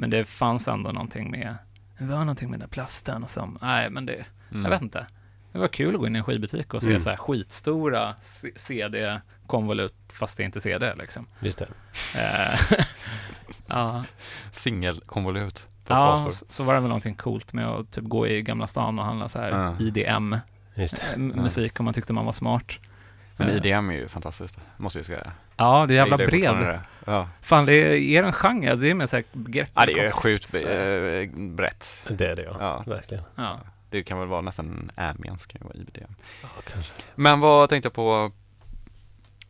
Men det fanns ändå någonting med... Det var någonting med den där plasten som... Nej, men det... Mm. Jag vet inte. Det var kul att gå in i en skivbutik och se Mm. så här skitstora CD-konvolut fast det är inte CD liksom. Just det. Eh, ja, Singelkonvolut. ja så, var det väl någonting coolt med att typ gå i Gamla stan och handla så här Ja. IDM Just det. eh, musik om man tyckte man var smart. Men Eh, IDM är ju fantastiskt, måste jag säga. Ja, det är jävla Jag bred. det. Ja. Fan, det är, är en genre. Det är med så här begrepp. ja, det är sjukt eh, brett. Det är det ja. Ja. Verkligen. Ja. Det kan väl vara nästan ambience, kan ju vara IBDM. Ja, kanske. Men vad tänkte jag på?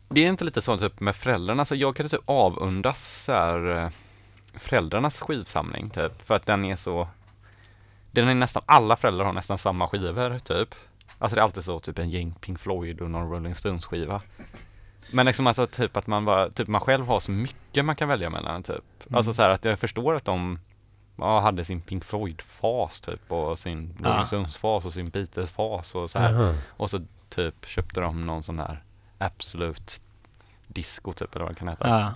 Det är inte lite så typ med föräldrarna, så jag kan typ avundas så här, eh, föräldrarnas skivsamling typ, för att den är så den är nästan, alla föräldrar har nästan samma skivor typ. Alltså det är alltid så, typ en gäng Pink Floyd och någon Rolling Stones skiva. Men liksom alltså typ att man bara, typ man själv har så mycket man kan välja mellan typ. Alltså så här att jag förstår att de ja, hade sin Pink Floyd-fas typ och sin Ja. Rolling Stones-fas och sin Beatles-fas och så här. Aha. Och så typ köpte de någon sån här Absolut Disco typ eller vad det kan heta. Ja.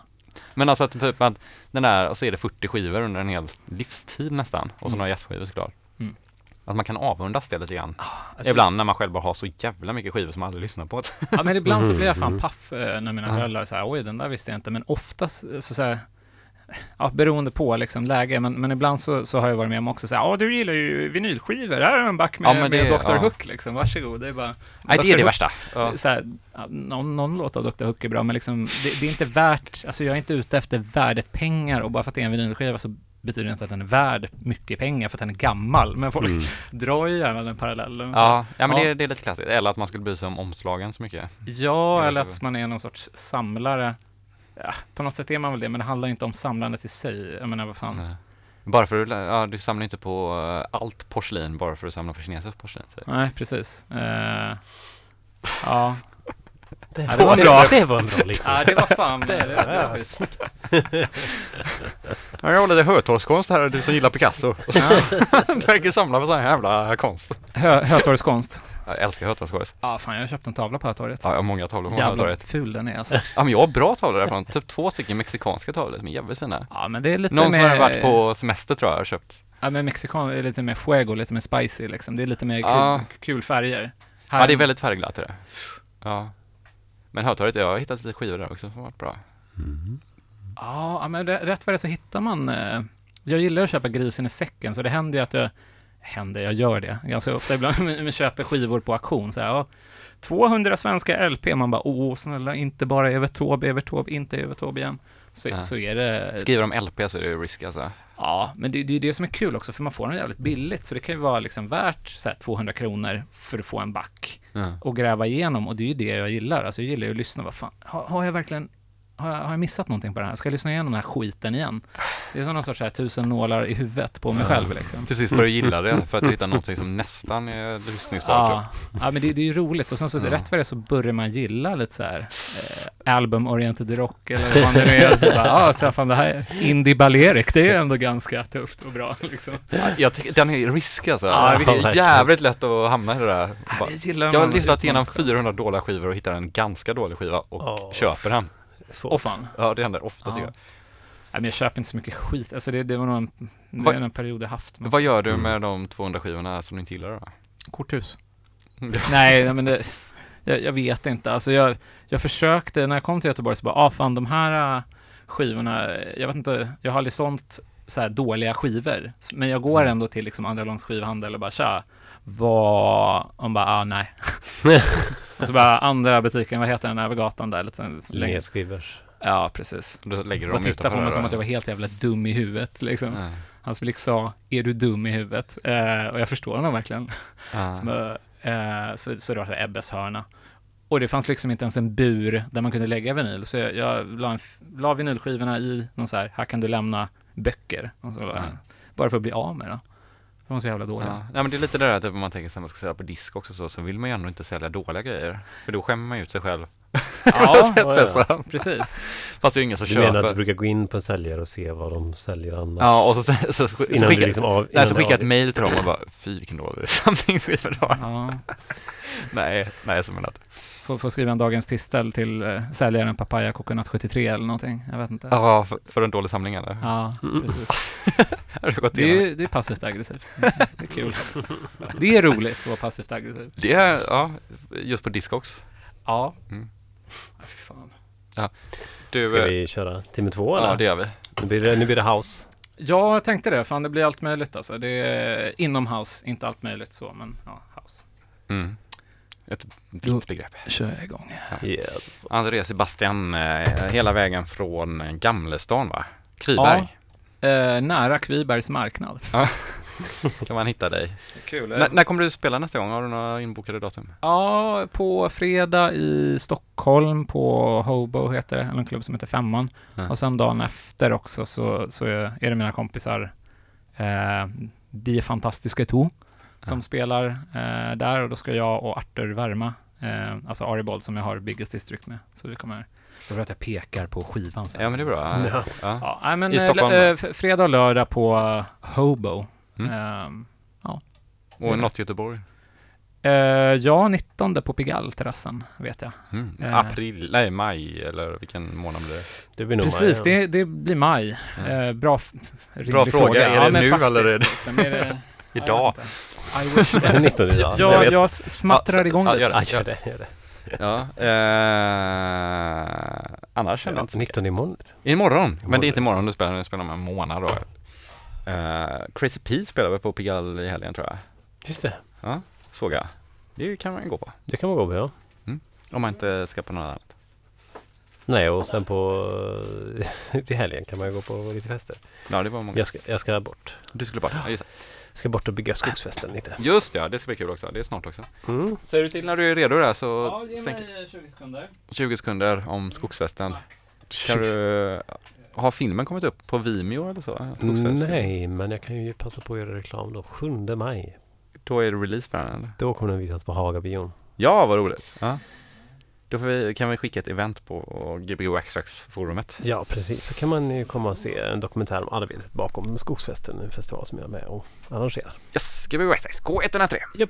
Men alltså att typ att den där, och så är det 40 skivor under en hel livstid nästan. Och så Mm. några gästskivor såklart. Mm. Att man kan avundas det lite grann. Alltså, Ibland när man själv bara har så jävla mycket skivor som man aldrig lyssnar på. Ja, men ibland så blir jag fan Mhm. paff eh, när mina föräldrar säger oj, den där visste jag inte. Men oftast så, så här, ja, beroende på liksom läge, men, men ibland så, så har jag varit med om också så här, ja, du gillar ju vinylskivor, här är en back med, Ja, med det- Dr. ja. Hook liksom, varsågod. Det är bara, Nej, det är det värsta. Ja. Så här, någon, någon låt av Dr. Hook är bra, men liksom, det, det är inte värt, alltså jag är inte ute efter värdet pengar och bara för att det är en vinylskiva så betyder inte att den är värd mycket pengar för att den är gammal. Men folk Mm. drar ju gärna den parallellen. Ja, ja men Ja. Det, är, det är lite klassiskt. Eller att man skulle bry sig om omslagen så mycket. Ja, eller att man är någon sorts samlare. Ja, på något sätt är man väl det, men det handlar inte om samlandet i sig. Jag menar, vad fan. Nej. Bara för att, ja du samlar inte på eh, allt porslin bara för att samla på kinesiskt porslin. typ. Nej, precis. Eh, ja. Det, Ja, det var bra. Det var en bra liknelse. ja, det var fan... Det var var. Ja, jag har lite hötorgskonst här, du som gillar Picasso. Du verkar samla på sån här jävla konst. Hö, Hötorgskonst. Jag älskar hötorgskonst. Ja, fan jag har köpt en tavla på Hötorget. Ja, jag har många tavlor på Jävla Hötorget. ful den är alltså. Ja, men jag har bra tavlor därifrån. Typ två stycken mexikanska tavlor som är jävligt fina. Ja, men det är lite Någon som mer... har varit på semester tror jag har köpt. Ja, men mexikan är lite mer fuego, lite mer spicy liksom. Det är lite mer kul, Ja. kul färger. Här, Ja, det är väldigt färgglatt det. Ja. Men Hötorget, jag har hittat lite skivor där också som har varit bra. Mm. Ja, men rä- rätt vad det så hittar man... Eh, jag gillar att köpa grisen i säcken, så det händer ju att jag... Händer, jag gör det ganska ofta ibland, men men köper skivor på auktion. Så här, ja, 200 svenska LP, man bara åh snälla, inte bara Evert Taube, Evert Taube, inte Evert Taube igen. Så, Ja. så är det... Skriver de LP så är det risk alltså. Ja, men det, det är det som är kul också, för man får den jävligt billigt, så det kan ju vara liksom värt så här, 200 kronor för att få en back Ja. och gräva igenom, och det är ju det jag gillar. Alltså jag gillar ju att lyssna, vad fan, har, har jag verkligen har jag, har jag missat någonting på det här? Ska jag lyssna igenom den här skiten igen? Det är som någon sorts så här, tusen nålar i huvudet på mig själv liksom. Till sist börjar du gilla det för att du hittar någonting som nästan är lyssningsbart. Ja, ja, men det, det är ju roligt. Och sen så Ja. rätt vad det är så börjar man gilla lite så här eh, album-oriented rock eller vad det nu är. Så bara, ja, så här, fan det här Indie Balearic, det är ändå ganska tufft och bra liksom. Ja, Jag tycker den är riskig alltså. Ja, det är jävligt lätt att hamna i det där. Bara- Jag Jag har lyssnat igenom 400 dåliga skivor och hittar en ganska dålig skiva och Åh. köper den. Svårt. Åh fan. Ja, det händer ofta Ja. tycker jag. Nej, men jag köper inte så mycket skit. Alltså det, det var nog en, det är en period jag haft. Men Vad gör du med de 200 skivorna som du inte gillar då? Korthus. Nej, nej, men det, jag, jag vet inte. Alltså jag, jag försökte, när jag kom till Göteborg så bara, ah fan de här äh, skivorna, jag vet inte, jag har aldrig sålt så här dåliga skivor. Men jag går ändå till liksom andra långs skivhandel och bara, tja, vad, de bara, ah nej. och så bara andra butiken, vad heter den över gatan där? Lite längre. Ja, precis. Då lägger du Och dem tittade på mig som att jag var helt jävla dum i huvudet liksom. Ja. Hans blick sa, är du dum i huvudet? Eh, och jag förstår honom verkligen. Ja. Som, eh, så, så det var Ebbes hörna. Och det fanns liksom inte ens en bur där man kunde lägga vinyl. Så jag, jag la, en, la vinylskivorna i någon så här, här kan du lämna böcker. Och så, Ja. Bara för att bli av med det. De var så jävla dåliga. Ja. ja, men det är lite det där typ, om man tänker sig att man ska sälja på disk också så, så vill man ju ändå inte sälja dåliga grejer. För då skämmer man ju ut sig själv. Ja, På ett sätt så. precis. Fast det är ju ingen som Du menar att du köper. brukar gå in på en säljare och se vad de säljer annars? Ja, och så, så, så, så, Innan skickar, du liksom av, nej, så du jag ett mail till dem och bara Fy vilken dålig samling du har. Ja. Nej, nej som menat. Får, får skriva en dagens tistel till eh, säljaren Papaya Coconut 73 eller någonting. Jag vet inte. Ja, för, för en dålig samling eller? Ja, Mm. precis. Har du gått Det är, igenom? ju- det är passivt aggressivt. Det är kul. Det är roligt att vara passivt aggressiv. Det är, ja, just på Discogs. Ja. Mm. Ja, fy fan. Du, Ska eh, vi köra timme två eller? ja det gör vi. Nu, blir det, nu blir det house. Ja, jag tänkte det. Fan, det blir allt möjligt alltså. Det är inom house, inte allt möjligt så, men ja, house. Mm. Ett vitt begrepp. Kör jag igång. Yes. André Sebastian, eh, hela vägen från Gamlestan va? Kviberg. Eh, nära Kvibergs marknad. Kan man hitta dig. Kul. N- när kommer du spela nästa gång? Har du några inbokade datum? Ja, på fredag i Stockholm på Hobo heter det, en klubb som heter Femman. Ja. Och sen dagen efter också så, så är det mina kompisar eh, Die Fantastiska To som Ja. spelar eh, där och då ska jag och Arthur Värma, eh, alltså Aribold som jag har Biggest District med. Så vi kommer, jag tror att jag pekar på skivan sen. Ja men det är bra. Ja. Ja. Ja, men I eh, Stockholm? eh, fredag och lördag på Hobo. Mm. Ehm, Och något Göteborg? eh, ja, 19 på Pigalle-terrassen vet jag. Mm. Eh. April, nej maj eller vilken månad blir det? Det blir nog Precis, maj, ja. det, det blir maj. Ja. Eh, bra, Bra fråga. Är det men nu faktiskt, eller är det- Liksom, är det Idag? Ja, jag. I wish. Är det 19 idag? jag, vet. jag smattrar Ja, igång ja, gör det. Ja, gör det. Gör det. Ja. Eh, annars känner jag Ja, inte så mycket. 19 imorgon. Imorgon, men det är inte Imorgon. du spelar, du spelar om en månad då. Eh, Crazy Pete spelar vi på Pigalle i helgen tror jag. Just det. Såg jag. Det kan man gå på. Det kan man gå på ja. Om man inte ska på något annat. Nej och sen på till helgen kan man ju gå på lite fester. Ja, det var många. Jag ska, jag ska bort. Du skulle bort. Ja, just, det. Ska bort och bygga skogsfesten lite. just ja, det ska bli kul också. Det är snart också. Mm. Säger du till när du är redo där så Ja, ge mig 20 sekunder. 20 sekunder om skogsfesten. Ska du, har filmen kommit upp på Vimeo eller så? Nej, men jag kan ju passa på att göra reklam då. 7 maj. Då är det release på den eller? Då kommer den visas på Hagabion. Ja, vad roligt. Ja. Då vi, kan vi skicka ett event på Gbg Waxtrax-forumet. Ja, precis. Så kan man ju komma och se en dokumentär om arbetet bakom Skogsfesten, en festival som jag är med och arrangerar. Yes, Gbg Waxtrax, K103. Japp.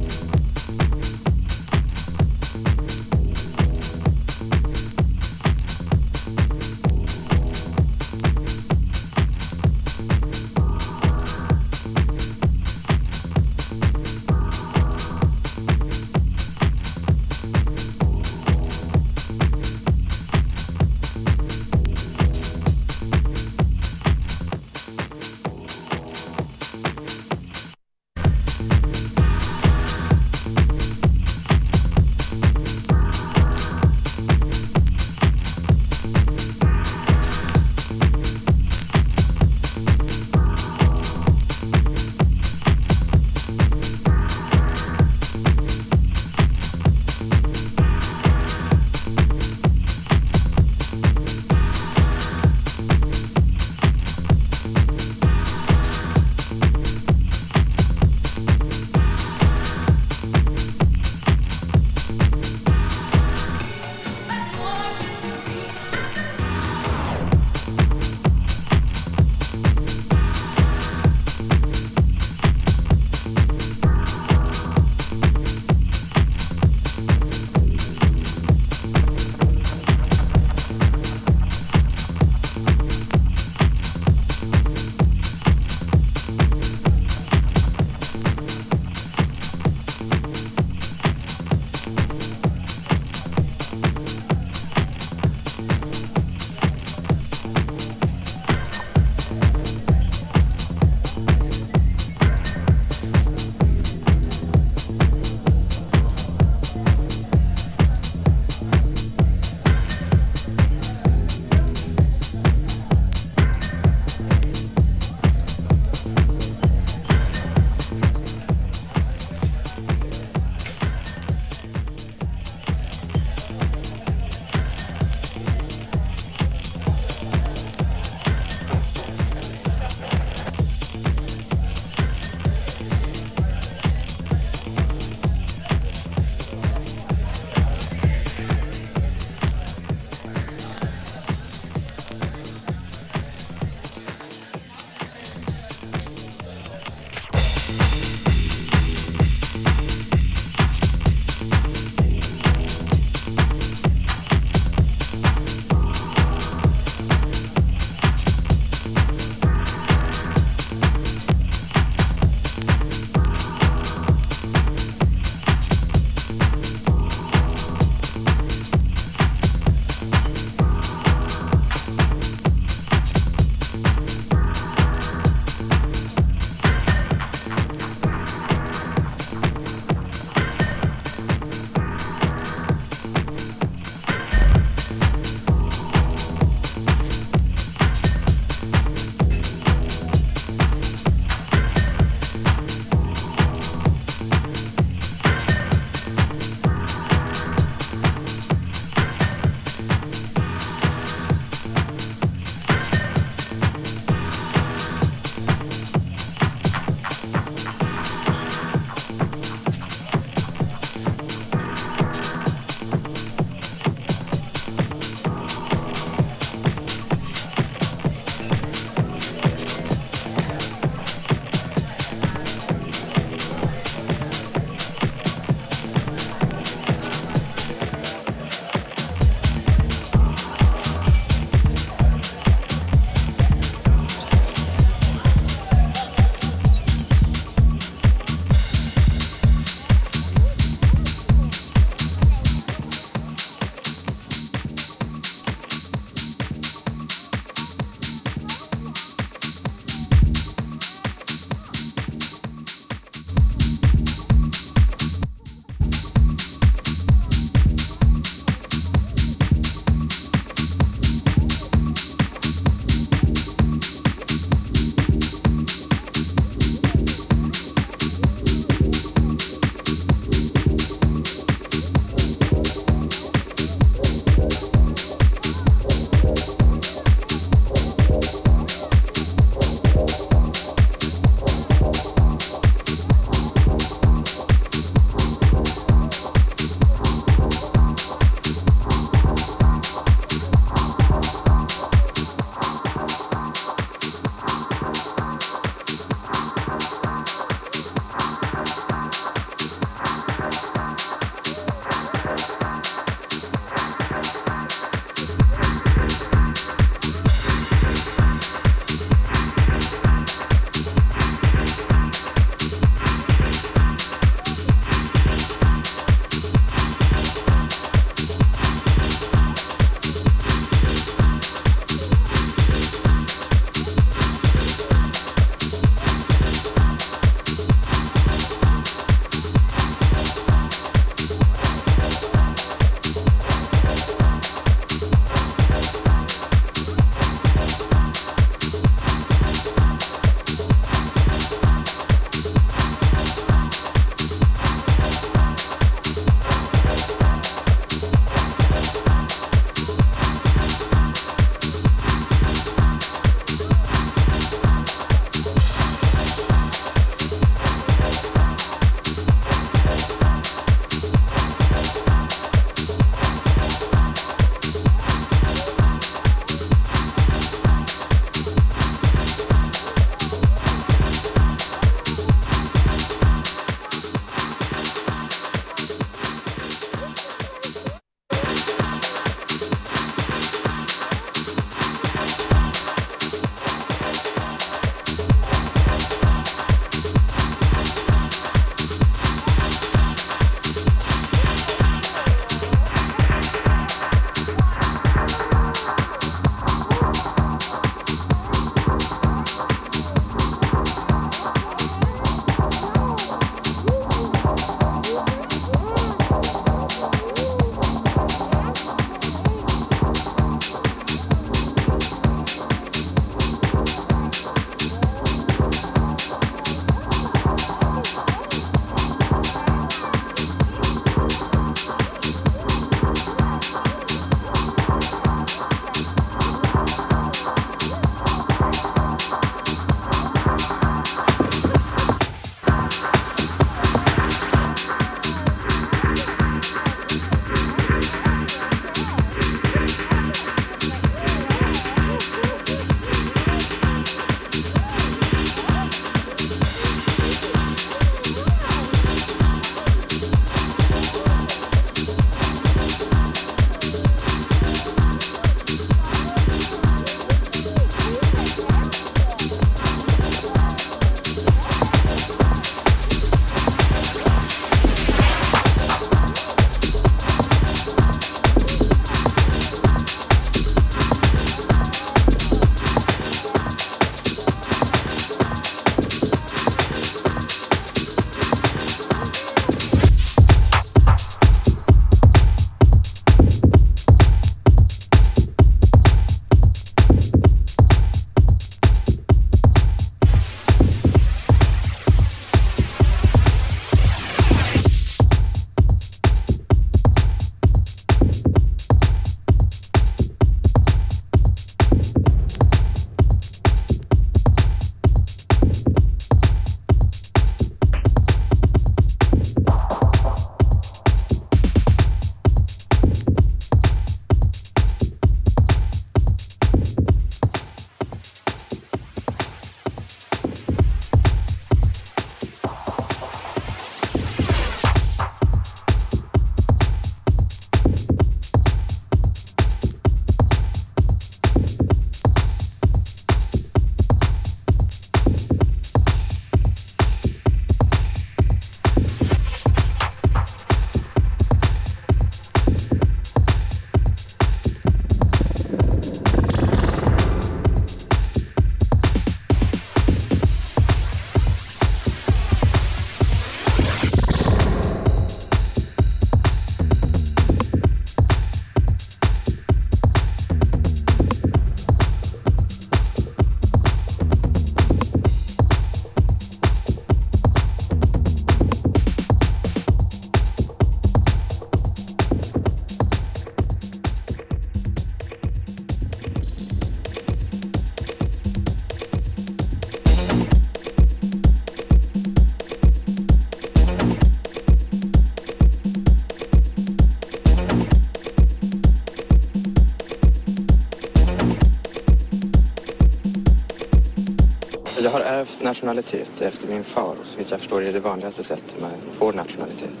Nationalitet efter min far och så vitt jag förstår är det vanligaste sättet man får nationalitet.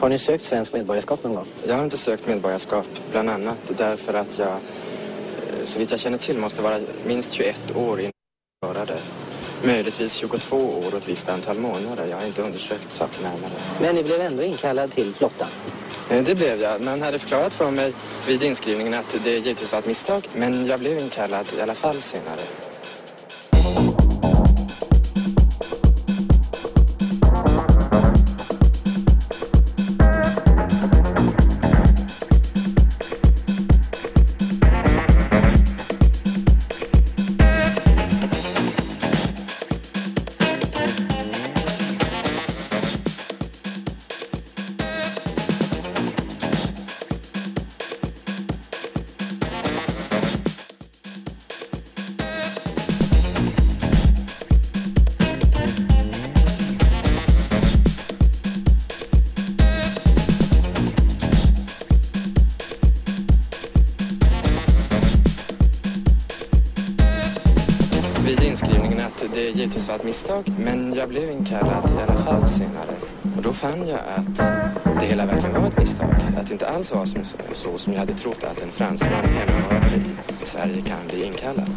Har ni sökt svenskt medborgarskap någon gång? Jag har inte sökt medborgarskap bland annat därför att jag eh, så vitt jag känner till måste vara minst 21 år innan jag göra det. Möjligtvis 22 år och ett visst antal månader. Jag har inte undersökt saken närmare. Men ni blev ändå inkallad till flottan? Eh, Det blev jag. Man hade förklarat för mig vid inskrivningen att det givetvis var ett misstag, men jag blev inkallad i alla fall senare. Det var ett misstag, men jag blev inkallad i alla fall senare. Och då fann jag att det hela verkligen var ett misstag. Att det inte alls var som, så som jag hade trott att en fransman hemmavarande i Sverige kan bli inkallad.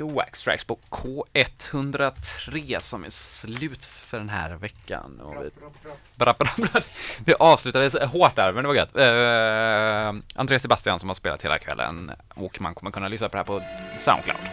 Gbg Wax Tracks på K103 som är slut för den här veckan. Och vi, bra, bra, bra. vi avslutade hårt där, men det var gött. Uh, Andreas Sebastian som har spelat hela kvällen och man kommer kunna lyssna på det här på Soundcloud.